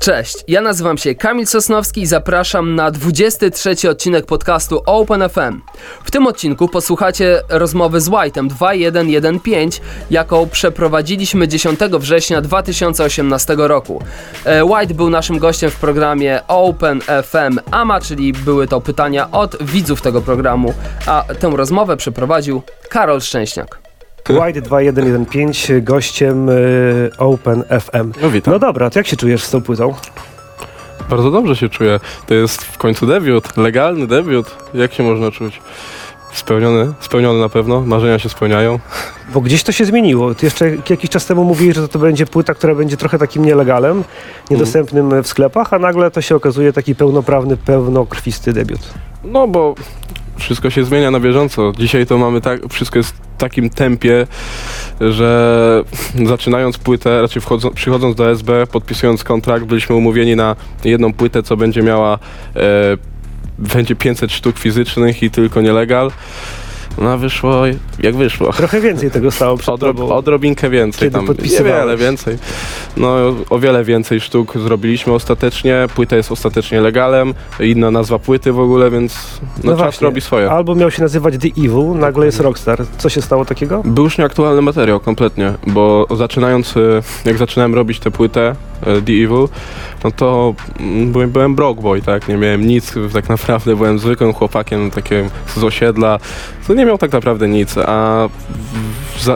Cześć, ja nazywam się Kamil Sosnowski i zapraszam na 23 odcinek podcastu Open FM. W tym odcinku posłuchacie rozmowy z White'em 2115, jaką przeprowadziliśmy 10 września 2018 roku. E, White był naszym gościem w programie Open FM AMA, czyli były to pytania od widzów tego programu, a tę rozmowę przeprowadził Karol Szczęśniak. White 2115, gościem y, Open FM. No witam. No dobra, to jak się czujesz z tą płytą? Bardzo dobrze się czuję. To jest w końcu debiut, legalny debiut. Jak się można czuć? Spełniony, spełniony na pewno, marzenia się spełniają. Bo gdzieś to się zmieniło. Ty jeszcze jakiś czas temu mówiłeś, że to będzie płyta, która będzie trochę takim nielegalem, niedostępnym w sklepach, a nagle to się okazuje taki pełnoprawny, pełnokrwisty debiut. No bo wszystko się zmienia na bieżąco. Dzisiaj to mamy tak, wszystko jest w takim tempie, że zaczynając płytę, raczej wchodzą, przychodząc do SB, podpisując kontrakt, byliśmy umówieni na jedną płytę, co będzie miała e, będzie 500 sztuk fizycznych i tylko nielegal. No wyszło jak wyszło. Trochę więcej tego stało przed Odrob, tobą. odrobinkę więcej. Kiedy Tam, niewiele więcej. No o wiele więcej sztuk zrobiliśmy ostatecznie. Płyta jest ostatecznie legalem. Inna nazwa płyty w ogóle, więc no, czas właśnie. robi swoje. Album miał się nazywać The Evil, nagle jest Rockstar. Co się stało takiego? Był już nieaktualny materiał kompletnie, bo zaczynając, e, jak zaczynałem robić tę płytę, e, The Evil, no to mm, byłem, byłem broke boy, tak, nie miałem nic, tak naprawdę byłem zwykłym chłopakiem, takim z osiedla, to nie miał tak naprawdę nic, a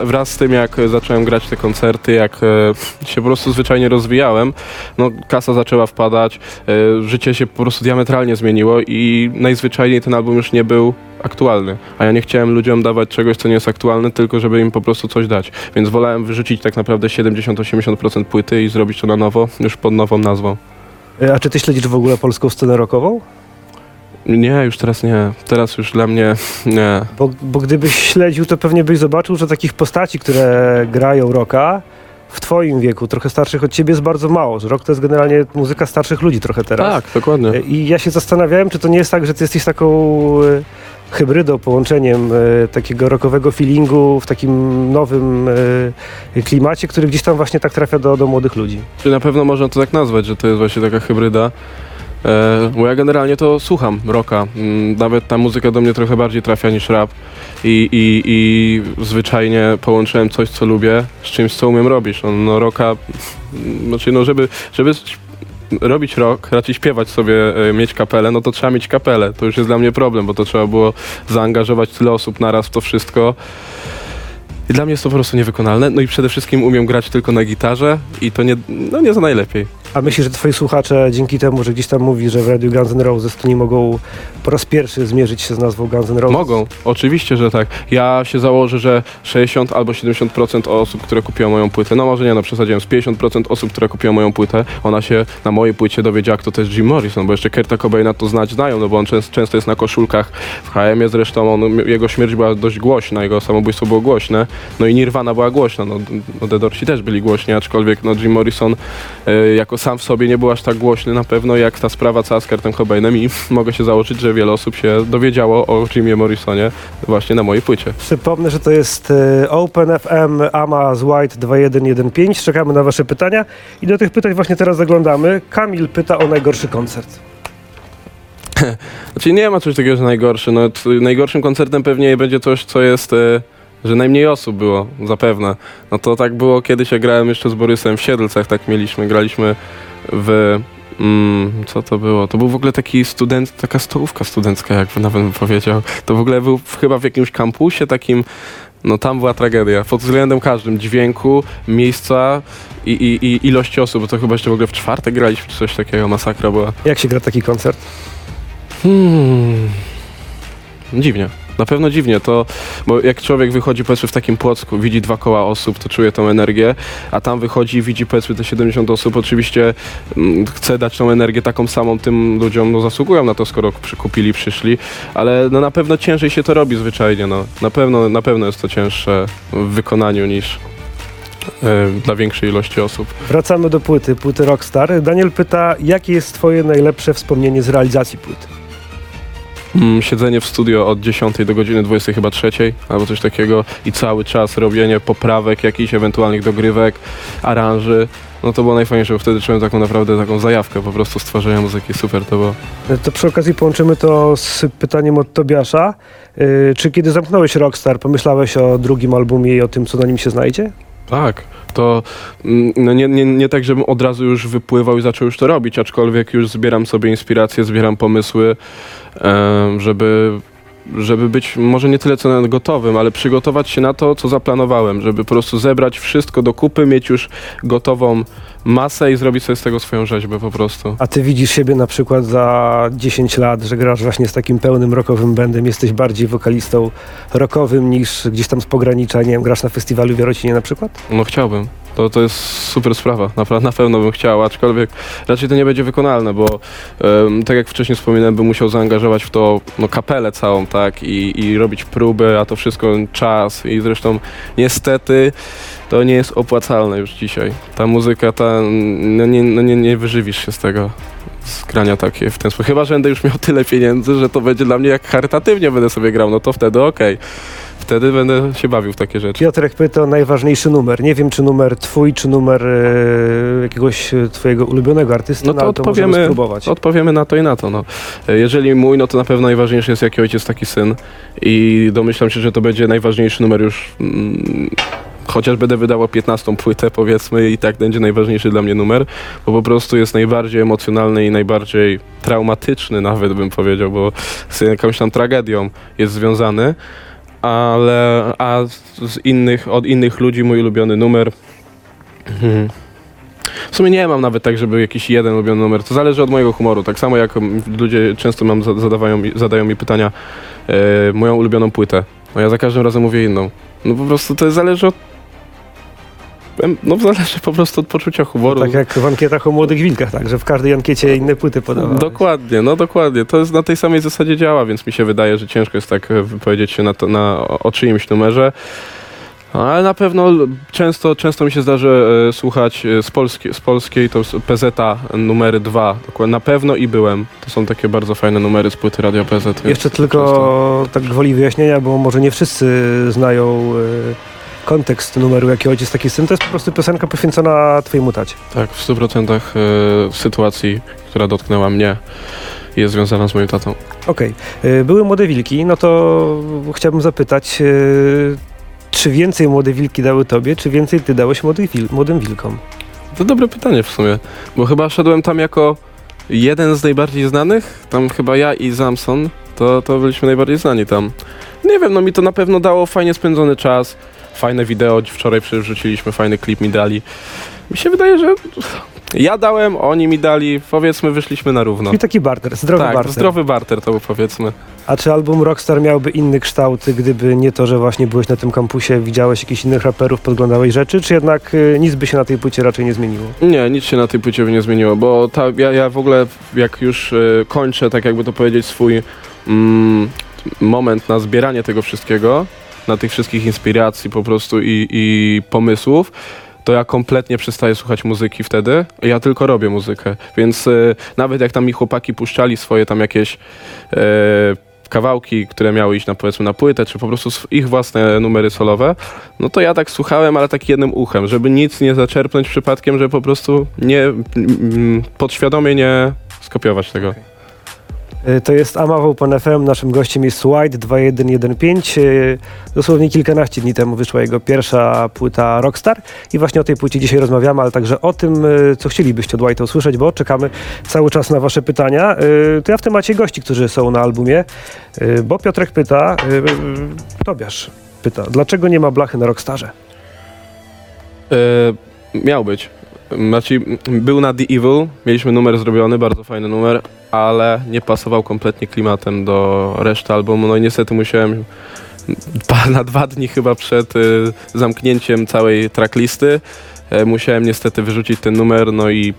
wraz z tym, jak zacząłem grać te koncerty, jak e, się po prostu zwyczajnie rozwijałem, no kasa zaczęła wpadać, e, życie się po prostu diametralnie zmieniło i najzwyczajniej ten album już nie był aktualny, a ja nie chciałem ludziom dawać czegoś, co nie jest aktualne, tylko żeby im po prostu coś dać. Więc wolałem wyrzucić tak naprawdę 70-80% płyty i zrobić to na nowo, już pod nową nazwą. E, A czy ty śledzisz w ogóle polską scenę rockową? Nie, już teraz nie. Teraz już dla mnie nie. Bo, bo gdybyś śledził, to pewnie byś zobaczył, że takich postaci, które grają rocka w twoim wieku, trochę starszych od ciebie jest bardzo mało. Że rock to jest generalnie muzyka starszych ludzi trochę teraz. Tak, dokładnie. E, I ja się zastanawiałem, czy to nie jest tak, że ty jesteś taką e, hybrydą, połączeniem e, takiego rockowego feelingu w takim nowym klimacie, który gdzieś tam właśnie tak trafia do, do młodych ludzi. Czy na pewno można to tak nazwać, że to jest właśnie taka hybryda. E, bo ja generalnie to słucham rocka. Mm, Nawet ta muzyka do mnie trochę bardziej trafia niż rap. I, i, i zwyczajnie połączyłem coś, co lubię, z czymś, co umiem robić. No, no rocka, mm, znaczy no żeby, żeby robić rock, raczej śpiewać sobie, e, mieć kapelę, no to trzeba mieć kapelę. To już jest dla mnie problem, bo to trzeba było zaangażować tyle osób naraz w to wszystko. I dla mnie jest to po prostu niewykonalne. No i przede wszystkim umiem grać tylko na gitarze i to nie, no nie za najlepiej. A myślisz, że twoi słuchacze dzięki temu, że gdzieś tam mówi, że w radiu Guns N' Roses, to nie mogą po raz pierwszy zmierzyć się z nazwą Guns N' Roses? Mogą, oczywiście, że tak. Ja się założę, że 60 albo 70% osób, które kupiło moją płytę, no może nie, no przesadziłem, z 50% osób, które kupiło moją płytę, ona się na mojej płycie dowiedziała, kto to jest Jim Morrison, bo jeszcze Kurta Cobaina to znać znają, no bo on często, często jest na koszulkach w H&M zresztą, on, jego śmierć była dość głośna, jego samobójstwo było głośne, no i Nirvana była głośna, no, no The Dorsi też byli głośni, aczkolwiek no Jim Morrison e, jako sam w sobie nie był aż tak głośny na pewno jak ta sprawa cała z Kurtem Cobainem i mogę się założyć, że wiele osób się dowiedziało o Jimie Morrisonie właśnie na mojej płycie. Przypomnę, że to jest e, Open FM AMA z White 2115. Czekamy na wasze pytania i do tych pytań właśnie teraz zaglądamy. Kamil pyta o najgorszy koncert. Znaczy nie ma czegoś takiego, że najgorszy. No, najgorszym koncertem pewnie będzie coś, co jest, e, że najmniej osób było, zapewne. No to tak było kiedyś, jak grałem jeszcze z Borysem w Siedlcach, tak mieliśmy, graliśmy w... Mm, co to było? To był w ogóle taki student, taka stołówka studencka, jakby nawet bym powiedział. To w ogóle był chyba w jakimś kampusie takim, no tam była tragedia. Pod względem każdym, dźwięku, miejsca i, i, i ilości osób, bo to chyba jeszcze w ogóle w czwartek graliśmy, czy coś takiego, masakra była. Jak się gra taki koncert? Hmm. Dziwnie. Na pewno dziwnie, to, bo jak człowiek wychodzi powiedzmy w takim płocku, widzi dwa koła osób, to czuje tą energię, a tam wychodzi i widzi powiedzmy te 70 osób, oczywiście mm, chce dać tą energię taką samą tym ludziom, no zasługują na to, skoro przykupili, przyszli, ale no na pewno ciężej się to robi zwyczajnie, no. Na pewno, na pewno jest to cięższe w wykonaniu niż e, dla większej ilości osób. Wracamy do płyty, płyty Rockstar. Daniel pyta, jakie jest twoje najlepsze wspomnienie z realizacji płyty? Mm, siedzenie w studio od 10 do godziny 20 chyba trzeciej, albo coś takiego i cały czas robienie poprawek jakichś ewentualnych dogrywek, aranży. No to było najfajniejsze, bo wtedy czułem taką naprawdę taką zajawkę po prostu stworzenia muzyki. Super to było. To przy okazji połączymy to z pytaniem od Tobiasza. E, Czy kiedy zamknąłeś Rockstar, pomyślałeś o drugim albumie i o tym, co na nim się znajdzie? Tak, to mm, no nie, nie, nie tak, żebym od razu już wypływał i zaczął już to robić, aczkolwiek już zbieram sobie inspiracje, zbieram pomysły, żeby, żeby być może nie tyle co gotowym, ale przygotować się na to, co zaplanowałem, żeby po prostu zebrać wszystko do kupy, mieć już gotową masę i zrobić sobie z tego swoją rzeźbę po prostu. A ty widzisz siebie na przykład za 10 lat, że grasz właśnie z takim pełnym rockowym bandem, jesteś bardziej wokalistą rockowym niż gdzieś tam z pogranicza, nie wiem, grasz na festiwalu w Jarocinie na przykład? No chciałbym. To, to jest super sprawa. Na, na pewno bym chciał, aczkolwiek raczej to nie będzie wykonalne, bo em, tak jak wcześniej wspominałem, bym musiał zaangażować w to no, kapelę całą, tak, i, i robić próby, a to wszystko czas i zresztą niestety to nie jest opłacalne już dzisiaj. Ta muzyka, ta, no, nie, no, nie, nie wyżywisz się z tego. Z grania takie w ten sposób. Chyba, że będę już miał tyle pieniędzy, że to będzie dla mnie jak charytatywnie będę sobie grał, no to wtedy okej. Wtedy będę się bawił w takie rzeczy. Piotrek pyta najważniejszy numer. Nie wiem, czy numer twój, czy numer e, jakiegoś e, twojego ulubionego artysty, No no, to ale to odpowiemy- spróbować. Odpowiemy na to i na to. No. Jeżeli mój, no to na pewno najważniejszy jest jaki ojciec, taki syn. I domyślam się, że to będzie najważniejszy numer już. Mm, chociaż będę wydawał 15 płytę, powiedzmy, i tak będzie najważniejszy dla mnie numer, bo po prostu jest najbardziej emocjonalny i najbardziej traumatyczny, nawet bym powiedział, bo z jakąś tam tragedią jest związany. Ale a z innych, od innych ludzi mój ulubiony numer. Hmm. W sumie nie mam nawet tak, żeby jakiś jeden ulubiony numer. To zależy od mojego humoru. Tak samo jak ludzie często mam, za- zadawają, zadają mi pytania, e, moją ulubioną płytę. No ja za każdym razem mówię inną. No po prostu to zależy od... No zależy po prostu od poczucia humoru. Tak jak w ankietach o młodych wilkach, tak, że w każdej ankiecie inne płyty podawałeś. Dokładnie, no dokładnie. To jest na tej samej zasadzie działa, więc mi się wydaje, że ciężko jest tak e, wypowiedzieć się na, to, na o, czyimś numerze. Ale na pewno często, często mi się zdarzy e, słuchać e, z, polskiej, z polskiej, to jest PZ numery 2. Dokładnie, na pewno i byłem. To są takie bardzo fajne numery z płyty Radio PZ. Jeszcze tylko tak gwoli wyjaśnienia, bo może nie wszyscy znają e, kontekst numeru Jaki ojciec taki syn. To jest po prostu piosenka poświęcona twojemu tacie. Tak, w 100% e, sytuacji, która dotknęła mnie, jest związana z moim tatą. Okej. E, Były młode wilki, no to chciałbym zapytać, e, czy więcej młode wilki dały tobie, czy więcej ty dałeś wil, młodym wilkom? To dobre pytanie w sumie, bo chyba szedłem tam jako jeden z najbardziej znanych, tam chyba ja i Zamson, to, to byliśmy najbardziej znani tam. Nie wiem, no mi to na pewno dało fajnie spędzony czas, fajne wideo, wczoraj przecież wrzuciliśmy, fajny klip mi dali. Mi się wydaje, że ja dałem, oni mi dali, powiedzmy wyszliśmy na równo. Czyli taki barter, zdrowy tak, barter. zdrowy barter to był powiedzmy. A czy album Rockstar miałby inny kształt, gdyby nie to, że właśnie byłeś na tym kampusie, widziałeś jakichś innych raperów, podglądałeś rzeczy, czy jednak y, nic by się na tej płycie raczej nie zmieniło? Nie, nic się na tej płycie by nie zmieniło, bo ta, ja, ja w ogóle jak już e, kończę, tak jakby to powiedzieć, swój mm, moment na zbieranie tego wszystkiego, na tych wszystkich inspiracji po prostu i, i pomysłów, to ja kompletnie przestaję słuchać muzyki wtedy, ja tylko robię muzykę, więc e, nawet jak tam mi chłopaki puszczali swoje tam jakieś e, kawałki, które miały iść na powiedzmy na płytę, czy po prostu ich własne numery solowe, no to ja tak słuchałem, ale tak jednym uchem, żeby nic nie zaczerpnąć przypadkiem, żeby po prostu nie podświadomie nie skopiować tego. Y, To jest Amawał Pan FM, naszym gościem jest White 2115. Y, Dosłownie kilkanaście dni temu wyszła jego pierwsza płyta Rockstar i właśnie o tej płycie dzisiaj rozmawiamy, ale także o tym, y, co chcielibyście od White'a usłyszeć, bo czekamy cały czas na wasze pytania. To ja w temacie gości, którzy są na albumie, bo Piotrek pyta, Tobiasz pyta, dlaczego nie ma blachy na Rockstarze? E, miał być. Znaczy, był na The Evil, mieliśmy numer zrobiony, bardzo fajny numer, ale nie pasował kompletnie klimatem do reszty albumu. No i niestety musiałem na dwa dni chyba przed y, zamknięciem całej tracklisty e, musiałem niestety wyrzucić ten numer, no i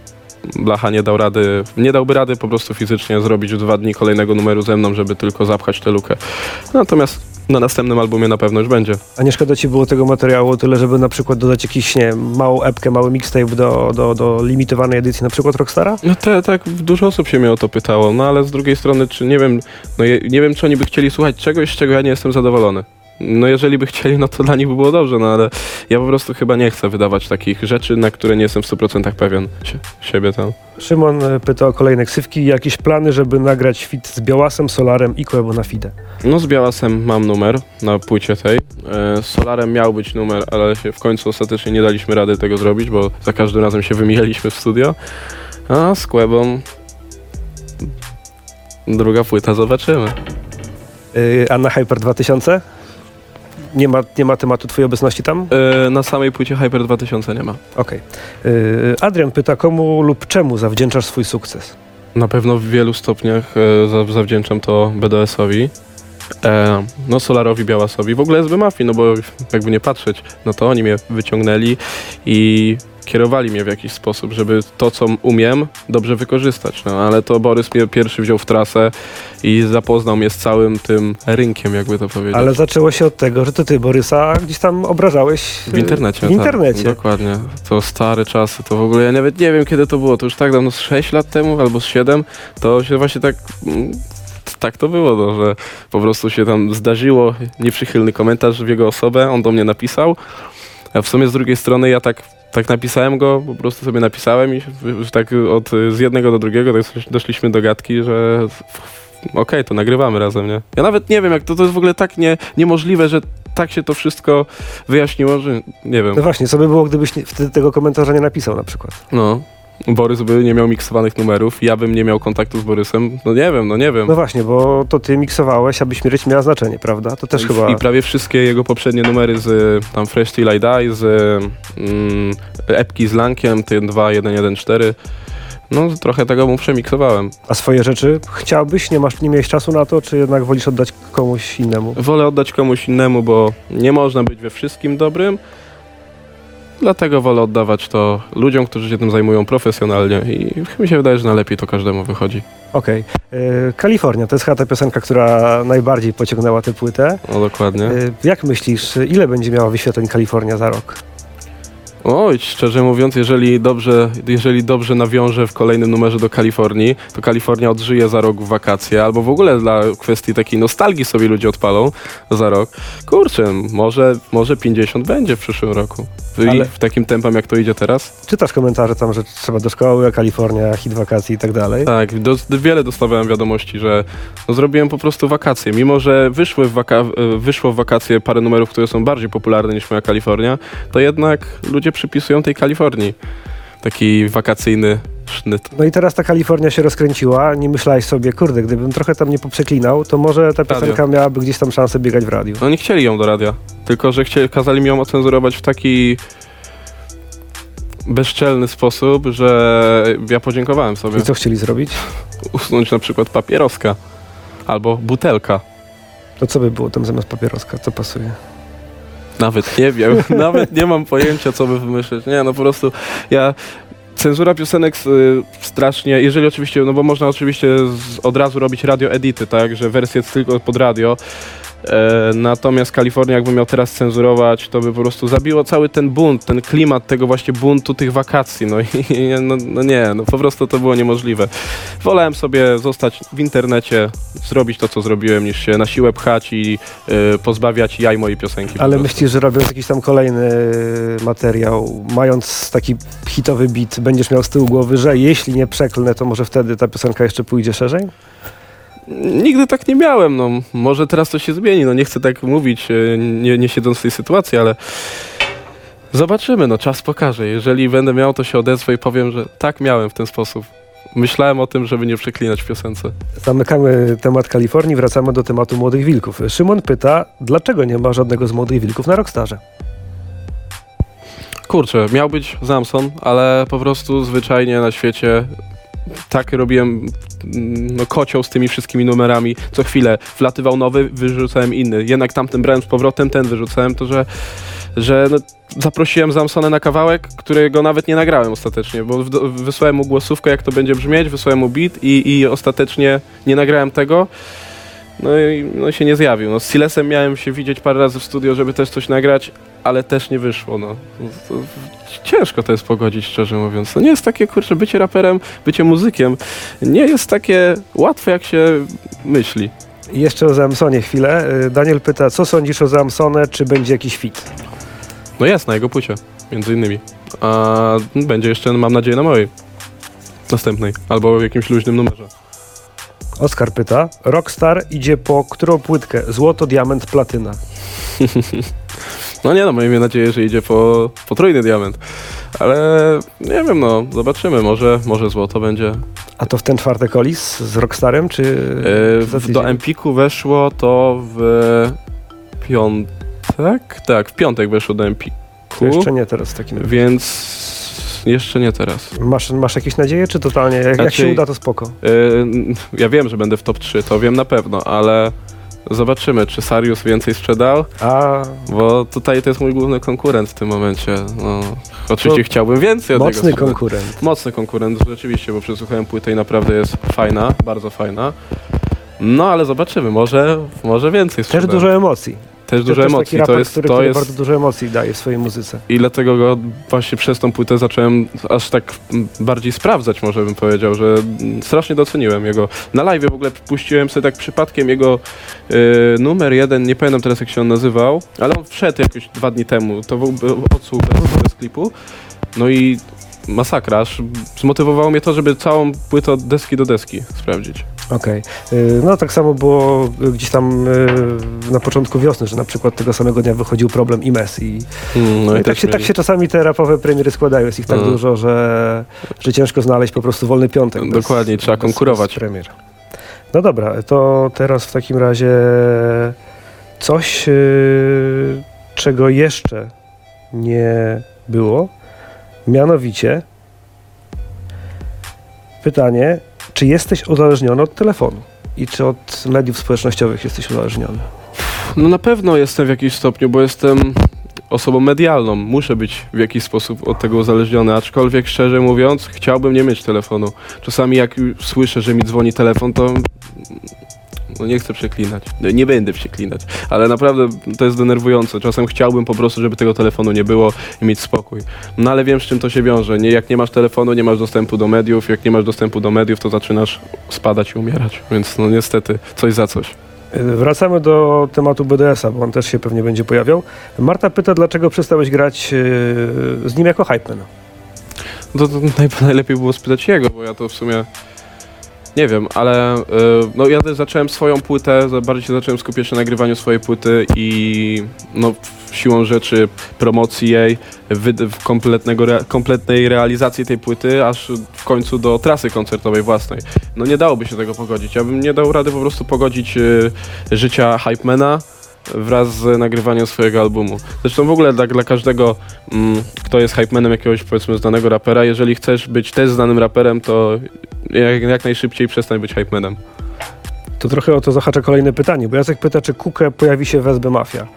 Blacha nie dał rady, nie dałby rady po prostu fizycznie zrobić w dwa dni kolejnego numeru ze mną, żeby tylko zapchać tę lukę. Natomiast Na następnym albumie na pewno już będzie. A nie szkoda ci było tego materiału tyle, żeby na przykład dodać jakiś, nie małą epkę, mały mixtape do, do, do limitowanej edycji na przykład Rockstara? No te, tak, dużo osób się mnie o to pytało, no ale z drugiej strony, czy nie wiem, no je, nie wiem, czy oni by chcieli słuchać czegoś, z czego ja nie jestem zadowolony. No jeżeli by chcieli, no to dla nich by było dobrze, no ale ja po prostu chyba nie chcę wydawać takich rzeczy, na które nie jestem w 100% pewien sie, siebie tam. Szymon e, pyta o kolejne ksywki. Jakieś plany, żeby nagrać fit z Białasem, Solarem i Koebo na Fide? No z Białasem mam numer na płycie tej. E, z Solarem miał być numer, ale się w końcu ostatecznie nie daliśmy rady tego zrobić, bo za każdym razem się wymijaliśmy w studio. A z Kłebą druga płyta zobaczymy. Yy, a na Hyper 2000? Nie ma, nie ma tematu twojej obecności tam? E, na samej płycie Hyper 2000 nie ma. Okej. Yy, Adrian pyta, komu lub czemu zawdzięczasz swój sukces? Na pewno w wielu stopniach e, za- zawdzięczam to BDS-owi. E, no Solarowi, Białasowi, w ogóle SB Mafii, no bo jakby nie patrzeć, no to oni mnie wyciągnęli i kierowali mnie w jakiś sposób, żeby to, co umiem, dobrze wykorzystać. No ale to Borys mnie pierwszy wziął w trasę i zapoznał mnie z całym tym rynkiem, jakby to powiedzieć. Ale zaczęło się od tego, że to ty Borysa gdzieś tam obrażałeś W internecie. W internecie. Tak, dokładnie. To stare czasy, to w ogóle ja nawet nie wiem kiedy to było, to już tak dawno, z 6 lat temu albo z 7, to się właśnie tak. Tak to było, no, że po prostu się tam zdarzyło nieprzychylny komentarz w jego osobę, on do mnie napisał, a w sumie z drugiej strony ja tak, tak napisałem go, po prostu sobie napisałem i tak od, z jednego do drugiego tak doszliśmy do gadki, że okej, to nagrywamy razem, nie? Ja nawet nie wiem, jak to, to jest w ogóle tak nie, niemożliwe, że tak się to wszystko wyjaśniło, że nie wiem. No właśnie, co by było, gdybyś nie, wtedy tego komentarza nie napisał na przykład? No. Borys by nie miał miksowanych numerów, ja bym nie miał kontaktu z Borysem. No nie wiem, no nie wiem. No właśnie, bo to ty miksowałeś, aby śmierć miała znaczenie, prawda? To też I, chyba... I prawie wszystkie jego poprzednie numery z tam Fresh Till I Die, z mm, epki z Lankiem, tym 2114. No trochę tego mu przemiksowałem. A swoje rzeczy chciałbyś? Nie, masz, nie miałeś czasu na to, czy jednak wolisz oddać komuś innemu? Wolę oddać komuś innemu, bo nie można być we wszystkim dobrym. Dlatego wolę oddawać to ludziom, którzy się tym zajmują profesjonalnie i mi się wydaje, że najlepiej to każdemu wychodzi. Okej. Okay. Kalifornia to jest chyba ta piosenka, która najbardziej pociągnęła tę płytę. No dokładnie. Y, jak myślisz, ile będzie miała wyświetleń Kalifornia za rok? Oj, szczerze mówiąc, jeżeli dobrze, jeżeli dobrze nawiążę w kolejnym numerze do Kalifornii, to Kalifornia odżyje za rok w wakacje, albo w ogóle dla kwestii takiej nostalgii sobie ludzie odpalą za rok. Kurczę, może, może 50 będzie w przyszłym roku. W, Ale- w takim tempem, jak to idzie teraz? Czytasz komentarze tam, że trzeba do szkoły, Kalifornia, hit wakacji i tak dalej? Tak, do, wiele dostawałem wiadomości, że no, zrobiłem po prostu wakacje. Mimo, że wyszły w waka wyszło w wakacje parę numerów, które są bardziej popularne niż moja Kalifornia, to jednak ludzie przypisują tej Kalifornii taki wakacyjny sznyt. No i teraz ta Kalifornia się rozkręciła. Nie myślałeś sobie, kurde, gdybym trochę tam nie poprzeklinał, to może ta piosenka miałaby gdzieś tam szansę biegać w radiu. No nie chcieli ją do radia, tylko że chcieli, kazali mi ją ocenzurować w taki bezczelny sposób, że ja podziękowałem sobie. I co chcieli zrobić? Usunąć na przykład papieroska albo butelka. To co by było tam zamiast papieroska? Co pasuje? Nawet nie wiem, nawet nie mam pojęcia, co by wymyślić. Nie, no po prostu ja... Cenzura piosenek y, strasznie, jeżeli oczywiście, no bo można oczywiście z, od razu robić radio edity, tak, że wersja jest tylko pod radio. E, natomiast Kalifornia, jakby miał teraz cenzurować, to by po prostu zabiło cały ten bunt, ten klimat tego właśnie buntu tych wakacji. No i no, no nie, no po prostu to było niemożliwe. Wolałem sobie zostać w internecie, zrobić to, co zrobiłem, niż się na siłę pchać i y, pozbawiać jaj mojej piosenki. Ale myślisz, że robiąc jakiś tam kolejny materiał, mając taki hitowy beat, będziesz miał z tyłu głowy, że jeśli nie przeklnę, to może wtedy ta piosenka jeszcze pójdzie szerzej? Nigdy tak nie miałem, no może teraz to się zmieni, no nie chcę tak mówić, e, nie, nie siedząc w tej sytuacji, ale zobaczymy, no czas pokaże. Jeżeli będę miał, to się odezwę i powiem, że tak miałem w ten sposób. Myślałem o tym, żeby nie przeklinać w piosence. Zamykamy temat Kalifornii, wracamy do tematu Młodych Wilków. Szymon pyta, dlaczego nie ma żadnego z Młodych Wilków na Rockstarze? Kurczę, miał być Samson, ale po prostu zwyczajnie na świecie tak robiłem mm, no, kocioł z tymi wszystkimi numerami. Co chwilę wlatywał nowy, wyrzucałem inny. Jednak tamten brałem z powrotem, ten wyrzucałem, to że, że no, zaprosiłem Samsona na kawałek, którego nawet nie nagrałem ostatecznie, bo w- wysłałem mu głosówkę, jak to będzie brzmieć, wysłałem mu beat i, i ostatecznie nie nagrałem tego. no i no, się nie zjawił. No, z Silesem miałem się widzieć parę razy w studio, żeby też coś nagrać, ale też nie wyszło. No. No, to, ciężko to jest pogodzić, szczerze mówiąc. No nie jest takie, kurczę, bycie raperem, bycie muzykiem nie jest takie łatwe, jak się myśli. Jeszcze o Zamsonie chwilę. Y, Daniel pyta, co sądzisz o Zamsonę, czy będzie jakiś fit? No jest, na jego płycie, między innymi. A będzie jeszcze, mam nadzieję, na mojej następnej, albo w jakimś luźnym numerze. Oskar pyta, Rockstar idzie po którą płytkę? Złoto, diament, platyna. No nie no, miejmy nadzieję, że idzie po potrójny diament. Ale nie wiem, no, zobaczymy, może, może złoto będzie. A to w ten czwartek Olis z Rockstarem, czy... Yy, do Empiku weszło to w piątek? Tak, w piątek weszło do Empiku, To jeszcze nie teraz w takim razie. więc jeszcze nie teraz. Masz, masz jakieś nadzieje, czy totalnie? Jak, jak Znaczy- się uda, to spoko. Yy, ja wiem, że będę w top 3, to wiem na pewno, ale zobaczymy, czy Sarius więcej sprzedał, A bo tutaj to jest mój główny konkurent w tym momencie. No, oczywiście To chciałbym więcej od niego mocny sprzedać. konkurent. Mocny konkurent, rzeczywiście, bo przesłuchałem płytę i naprawdę jest fajna, bardzo fajna. No ale zobaczymy, może, może więcej Też dużo emocji. Też To dużo też emocji, raper, to jest, który, to który jest bardzo dużo emocji daje w swojej muzyce. i dlatego go właśnie przez tą płytę zacząłem aż tak bardziej sprawdzać, może bym powiedział, że strasznie doceniłem jego. Na live w ogóle puściłem sobie tak przypadkiem jego y, numer jeden, nie pamiętam teraz jak się on nazywał, ale on wszedł jakoś dwa dni temu, to był odsłuch bez, bez klipu. No i masakra, aż zmotywowało mnie to, żeby całą płytę od deski do deski sprawdzić. Okej. Y, No tak samo było gdzieś tam y, na początku wiosny, że na przykład tego samego dnia wychodził problem IMES i, Mm, no i tak, się, tak się czasami te rapowe premiery składają. Jest ich tak No. dużo, że, że ciężko znaleźć po prostu wolny piątek. bez- Dokładnie, trzeba bez- konkurować. Bez premier. No dobra, to teraz w takim razie coś, y, czego jeszcze nie było. Mianowicie pytanie, czy jesteś uzależniony od telefonu? I czy od mediów społecznościowych jesteś uzależniony? No na pewno jestem w jakimś stopniu, bo jestem osobą medialną. Muszę być w jakiś sposób od tego uzależniony, aczkolwiek szczerze mówiąc, chciałbym nie mieć telefonu. Czasami jak słyszę, że mi dzwoni telefon, to no nie chcę przeklinać. No, Nie będę przeklinać, ale naprawdę to jest denerwujące. Czasem chciałbym po prostu, żeby tego telefonu nie było i mieć spokój. No ale wiem, z czym to się wiąże. Nie, jak nie masz telefonu, nie masz dostępu do mediów. Jak nie masz dostępu do mediów, to zaczynasz spadać i umierać. Więc no niestety, coś za coś. Wracamy do tematu BDS-a, bo on też się pewnie będzie pojawiał. Marta pyta, dlaczego przestałeś grać y, z nim jako hypeman? To, to naj, najlepiej było spytać jego, bo ja to w sumie nie wiem, ale y, no ja też zacząłem swoją płytę, bardziej się zacząłem skupiać na nagrywaniu swojej płyty i no siłą rzeczy promocji jej, kompletnego kompletnej realizacji tej płyty, aż w końcu do trasy koncertowej własnej. No nie dałoby się tego pogodzić. Ja bym nie dał rady po prostu pogodzić y, życia hypemana wraz z nagrywaniem swojego albumu. Zresztą w ogóle tak dla każdego, mm, kto jest hypemanem jakiegoś powiedzmy znanego rapera, jeżeli chcesz być też znanym raperem, to jak, jak najszybciej przestań być hypemanem. To trochę o to zahacza kolejne pytanie, bo Jacek pyta, czy Kukę pojawi się w SB Mafia.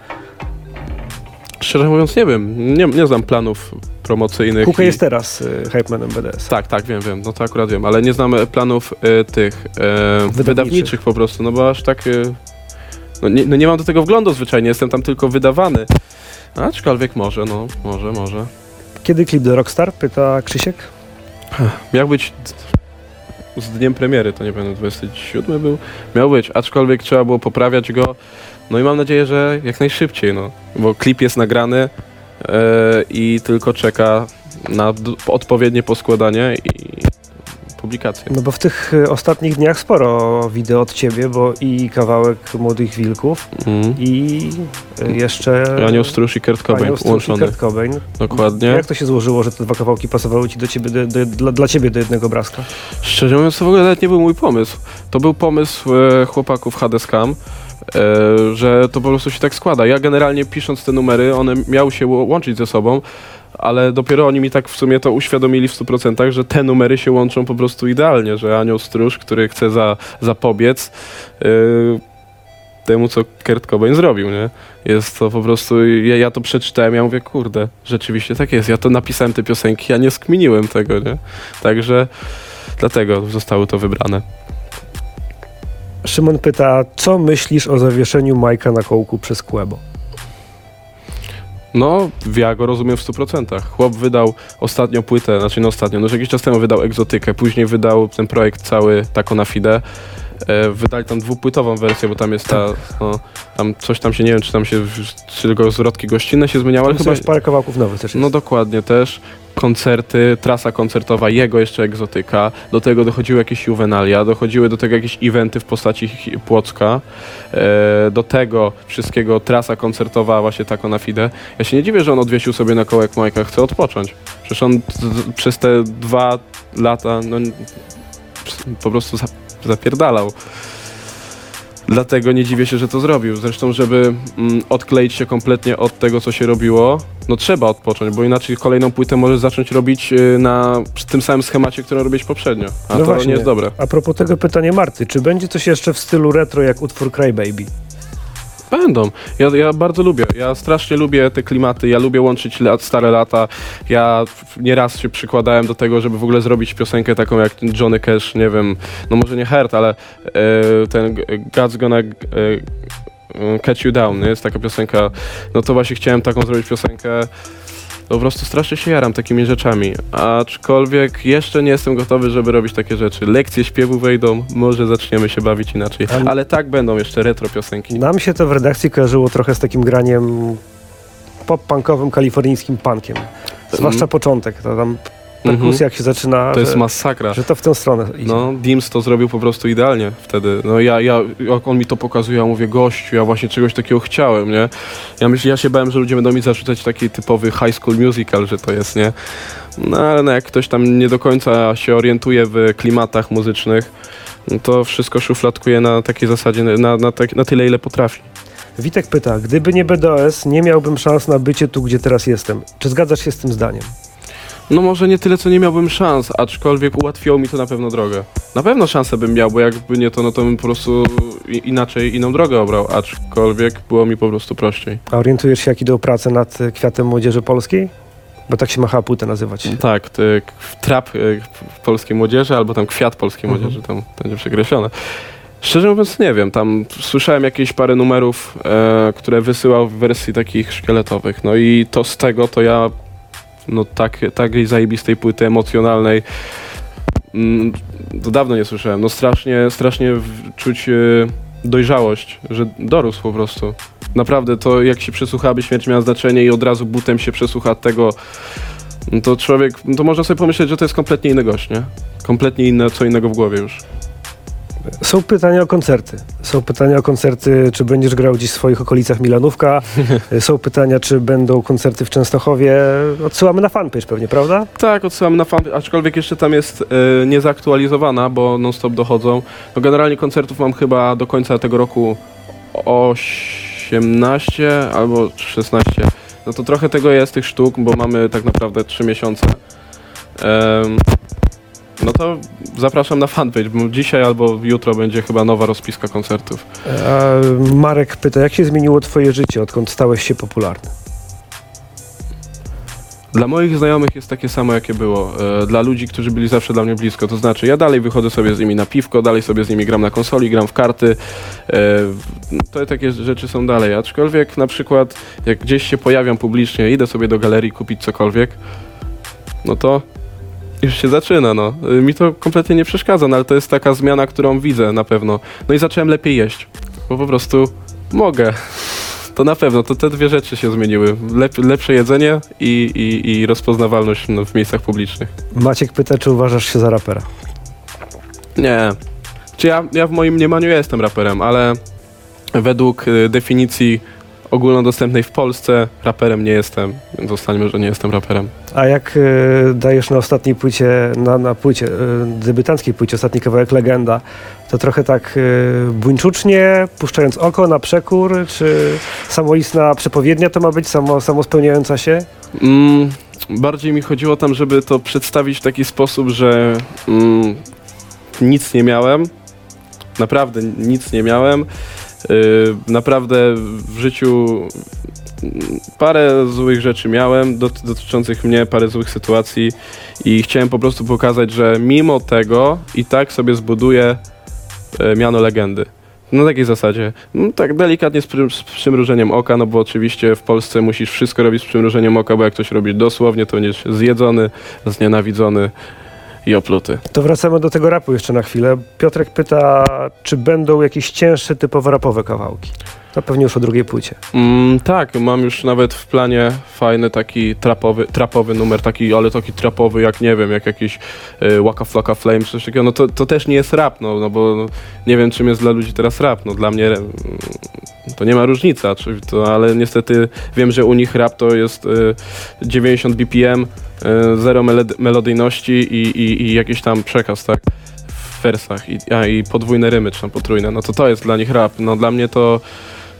Szczerze mówiąc nie wiem, nie, nie znam planów promocyjnych. Kukę i- jest teraz y, hypemanem BDS. Tak, tak, wiem, wiem, no to akurat wiem, ale nie znam e, planów e, tych e, wydawniczych. po prostu, no bo aż tak, e, no, nie, no nie mam do tego wglądu zwyczajnie, jestem tam tylko wydawany. Aczkolwiek może, no, może, może. Kiedy klip do Rockstar? Pyta Krzysiek. Miał być d- z dniem premiery, to nie pamiętam, 27 był. Miał być, aczkolwiek trzeba było poprawiać go. No i mam nadzieję, że jak najszybciej, no. Bo klip jest nagrany e, i tylko czeka na d- odpowiednie poskładanie i publikację. No bo w tych y, ostatnich dniach sporo wideo od ciebie, bo i kawałek Młodych Wilków Mhm. i y, jeszcze... Anioł Stróż i Kurt Cobain Anioł łączony. Kurt Cobain. Dokładnie. Jak to się złożyło, że te dwa kawałki pasowały ci do ciebie, do, do, dla, dla ciebie do jednego obrazka? Szczerze mówiąc, to w ogóle nawet nie był mój pomysł. To był pomysł e, chłopaków Hadescam, e, że to po prostu się tak składa. Ja generalnie pisząc te numery, one miały się łączyć ze sobą, ale dopiero oni mi tak w sumie to uświadomili w 100%, że te numery się łączą po prostu idealnie, że Anioł Stróż, który chce za, zapobiec e, temu, co Kurt Cobain zrobił, nie? Jest to po prostu, ja, ja to przeczytałem, ja mówię, kurde, rzeczywiście tak jest. Ja to napisałem te piosenki, ja nie skminiłem tego, nie? Także dlatego zostały to wybrane. Szymon pyta, co myślisz o zawieszeniu Majka na kołku przez Kłebo? No, ja go rozumiem w 100%. Chłop wydał ostatnią płytę, znaczy no ostatnio, no już jakiś czas temu wydał Egzotykę, później wydał ten projekt cały Tako na Fide. E, wydali tam dwupłytową wersję, bo tam jest ta, no, tam coś tam się, nie wiem, czy tam się, czy tylko zwrotki gościnne się zmieniały, ale Chyba jest parę kawałków nowych też jest. No dokładnie też. Koncerty, trasa koncertowa, jego jeszcze egzotyka. Do tego dochodziły jakieś juwenalia, dochodziły do tego jakieś eventy w postaci Płocka. E, do tego wszystkiego trasa koncertowa, właśnie tako na fide. Ja się nie dziwię, że on odwiesił sobie na kołek Majka, chce odpocząć. Przecież on przez te dwa lata no, po prostu zapierdalał. Dlatego nie dziwię się, że to zrobił. Zresztą, żeby mm, odkleić się kompletnie od tego, co się robiło, no trzeba odpocząć, bo inaczej kolejną płytę możesz zacząć robić y, na przy tym samym schemacie, który robiłeś poprzednio. A No to właśnie. nie jest dobre. A propos tego pytanie Marty, czy będzie coś jeszcze w stylu retro jak utwór Crybaby? Będą. Ja, ja bardzo lubię. Ja strasznie lubię te klimaty. Ja lubię łączyć lat, stare lata. Ja nieraz się przykładałem do tego, żeby w ogóle zrobić piosenkę taką jak Johnny Cash, nie wiem, no może nie Hurt, ale e, ten God's Gonna e, Catch You Down, nie? jest taka piosenka. No to właśnie chciałem taką zrobić piosenkę. Po prostu strasznie się jaram takimi rzeczami. Aczkolwiek jeszcze nie jestem gotowy, żeby robić takie rzeczy. Lekcje śpiewu wejdą, może zaczniemy się bawić inaczej. Ale- Ale tak będą jeszcze retro piosenki. Nam się to w redakcji kojarzyło trochę z takim graniem pop-punkowym, kalifornijskim punkiem. Zwłaszcza początek, to tam perkusja jak się zaczyna, Mhm. To jest że, masakra. że to w tę stronę idzie. No, Dims to zrobił po prostu idealnie wtedy. No ja, ja, jak on mi to pokazuje, ja mówię, gościu, ja właśnie czegoś takiego chciałem, nie? Ja myślę, ja się bałem, że ludzie będą mi zarzucać taki typowy high school musical, że to jest, nie? No ale no, jak ktoś tam nie do końca się orientuje w klimatach muzycznych, no, to wszystko szufladkuje na takiej zasadzie, na, na, tak, na tyle, ile potrafi. Witek pyta, gdyby nie BDOS, nie miałbym szans na bycie tu, gdzie teraz jestem. Czy zgadzasz się z tym zdaniem? No może nie tyle, co nie miałbym szans, aczkolwiek ułatwiło mi to na pewno drogę. Na pewno szansę bym miał, bo jakby nie to, no to bym po prostu i- inaczej, inną drogę obrał, aczkolwiek było mi po prostu prościej. A orientujesz się, jak idą prace nad e, Kwiatem Młodzieży Polskiej? Bo tak się ma chyba płytę nazywać. Tak, ty, k- trap y, polskiej młodzieży, albo tam kwiat polskiej Mhm. młodzieży, tam będzie przekreślone. Szczerze mówiąc nie wiem, tam słyszałem jakieś parę numerów, e, które wysyłał w wersji takich szkieletowych, no i to z tego to ja, no tak, takiej zajebistej płyty emocjonalnej, mm, to dawno nie słyszałem, no strasznie, strasznie czuć e, dojrzałość, że dorósł po prostu. Naprawdę to jak się przesłucha, by śmierć miała znaczenie i od razu butem się przesłucha tego, no to człowiek, no to można sobie pomyśleć, że to jest kompletnie inny gość, nie? Kompletnie inne, co innego w głowie już. Są pytania o koncerty. Są pytania o koncerty, czy będziesz grał gdzieś w swoich okolicach Milanówka. Są pytania, czy będą koncerty w Częstochowie. Odsyłamy na fanpage pewnie, prawda? Tak, odsyłam na fan, aczkolwiek jeszcze tam jest e, niezaktualizowana, bo non-stop dochodzą. No generalnie koncertów mam chyba do końca tego roku 18 albo 16. No to trochę tego jest, tych sztuk, bo mamy tak naprawdę 3 miesiące. Em, no to zapraszam na fanpage, bo dzisiaj albo jutro będzie chyba nowa rozpiska koncertów. A Marek pyta, jak się zmieniło twoje życie, odkąd stałeś się popularny? Dla moich znajomych jest takie samo, jakie było. E, Dla ludzi, którzy byli zawsze dla mnie blisko. To znaczy, ja dalej wychodzę sobie z nimi na piwko, dalej sobie z nimi gram na konsoli, gram w karty. E, To takie rzeczy są dalej. Aczkolwiek na przykład, jak gdzieś się pojawiam publicznie, idę sobie do galerii kupić cokolwiek, no to już się zaczyna, no. E, Mi to kompletnie nie przeszkadza, no ale to jest taka zmiana, którą widzę na pewno. No i zacząłem lepiej jeść, bo po prostu mogę. To na pewno, to te dwie rzeczy się zmieniły. Lep, lepsze jedzenie i, i, i rozpoznawalność no, w miejscach publicznych. Maciek pyta, czy uważasz się za rapera? Nie. Czy ja, ja w moim mniemaniu jestem raperem, ale według y, definicji ogólnodostępnej w Polsce raperem nie jestem. Więc Zostańmy, że nie jestem raperem. A jak e, dajesz na ostatniej płycie, na, na płycie, e, debiutanckiej płycie, ostatni kawałek Legenda, to trochę tak e, buńczucznie, puszczając oko na przekór, czy samoistna przepowiednia to ma być, samo, samospełniająca się? Mm, bardziej mi chodziło tam, żeby to przedstawić w taki sposób, że mm, nic nie miałem. Naprawdę nic nie miałem. Yy, naprawdę w życiu parę złych rzeczy miałem dot- dotyczących mnie, parę złych sytuacji i chciałem po prostu pokazać, że mimo tego i tak sobie zbuduję e, miano legendy. Na takiej zasadzie. No, tak delikatnie z, przy, z przymrużeniem oka, no bo oczywiście w Polsce musisz wszystko robić z przymrużeniem oka, bo jak ktoś robi dosłownie, to będziesz zjedzony, znienawidzony i opluty. To wracamy do tego rapu jeszcze na chwilę. Piotrek pyta, czy będą jakieś cięższe, typowo rapowe kawałki? To pewnie już o drugiej płycie. Mm, tak, mam już nawet w planie fajny taki trapowy, trapowy numer, taki, ale taki trapowy jak, nie wiem, jak jakiś y, Waka Flocka Flame, czy coś takiego, no to, to też nie jest rap, no, no bo no, nie wiem czym jest dla ludzi teraz rap, no dla mnie mm, to nie ma różnicy, czy to, ale niestety wiem, że u nich rap to jest y, 90 BPM, y, zero melody- melodyjności i, i, i jakiś tam przekaz, tak, w wersach. I, a, i podwójne rymy, czy tam potrójne, no to to jest dla nich rap, no dla mnie to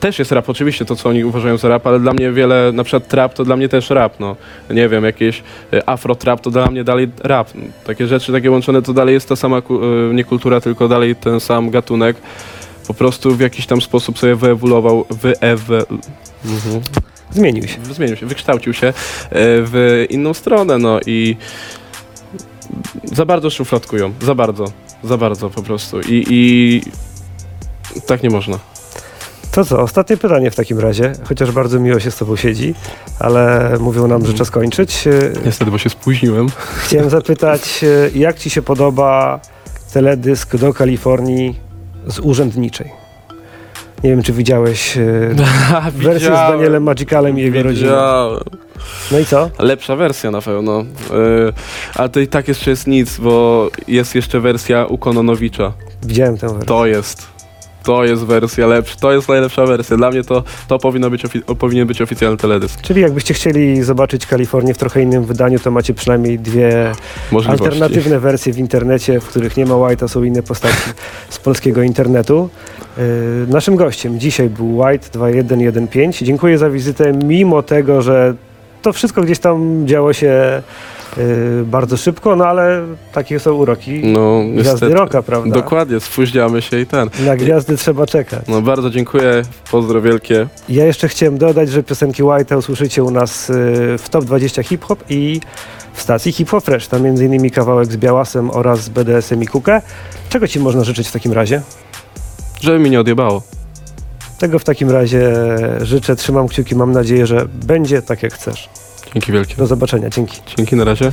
też jest rap, oczywiście to, co oni uważają za rap, ale dla mnie wiele, na przykład trap to dla mnie też rap, no. Nie wiem, jakieś y, afro trap to dla mnie dalej rap. Takie rzeczy, takie łączone to dalej jest ta sama, y, nie kultura, tylko dalej ten sam gatunek. Po prostu w jakiś tam sposób sobie wyewoluował, wyewe... Mhm. Zmienił się. Zmienił się, wykształcił się y, w inną stronę, no i za bardzo szufladkują, za bardzo, za bardzo po prostu i, i tak nie można. To co, ostatnie pytanie w takim razie, chociaż bardzo miło się z tobą siedzi, ale mówią nam, że czas kończyć. Niestety, bo się spóźniłem. Chciałem zapytać, jak ci się podoba teledysk do Kalifornii z urzędniczej? Nie wiem, czy widziałeś e, wersję z Danielem Magicalem i jego rodziną. No i co? Lepsza wersja na pewno. Yy, ale to i tak jeszcze jest nic, bo jest jeszcze wersja u Kononowicza. Widziałem tę wersję. To jest. To jest wersja lepsza. To jest najlepsza wersja. Dla mnie to, to powinno być powinien być oficjalny teledysk. Czyli jakbyście chcieli zobaczyć Kalifornię w trochę innym wydaniu, to macie przynajmniej dwie Możliwości. alternatywne wersje w internecie, w których nie ma White'a, są inne postaci z polskiego internetu. Yy, naszym gościem dzisiaj był White 2115. Dziękuję za wizytę, mimo tego, że to wszystko gdzieś tam działo się bardzo szybko, no ale takie są uroki No, gwiazdy niestety. roka, prawda? Dokładnie, spóźniamy się i ten. Na gwiazdy trzeba czekać. No bardzo dziękuję, pozdro wielkie. Ja jeszcze chciałem dodać, że piosenki White'a usłyszycie u nas yy, w Top 20 Hip Hop i w stacji Hip Hop Fresh. Tam między innymi kawałek z Białasem oraz z BDS-em i Kukę. Czego Ci można życzyć w takim razie? Żeby mi nie odjebało. Tego w takim razie życzę, trzymam kciuki, mam nadzieję, że będzie tak jak chcesz. Dzięki wielkie. Do zobaczenia, dzięki. Dzięki na razie.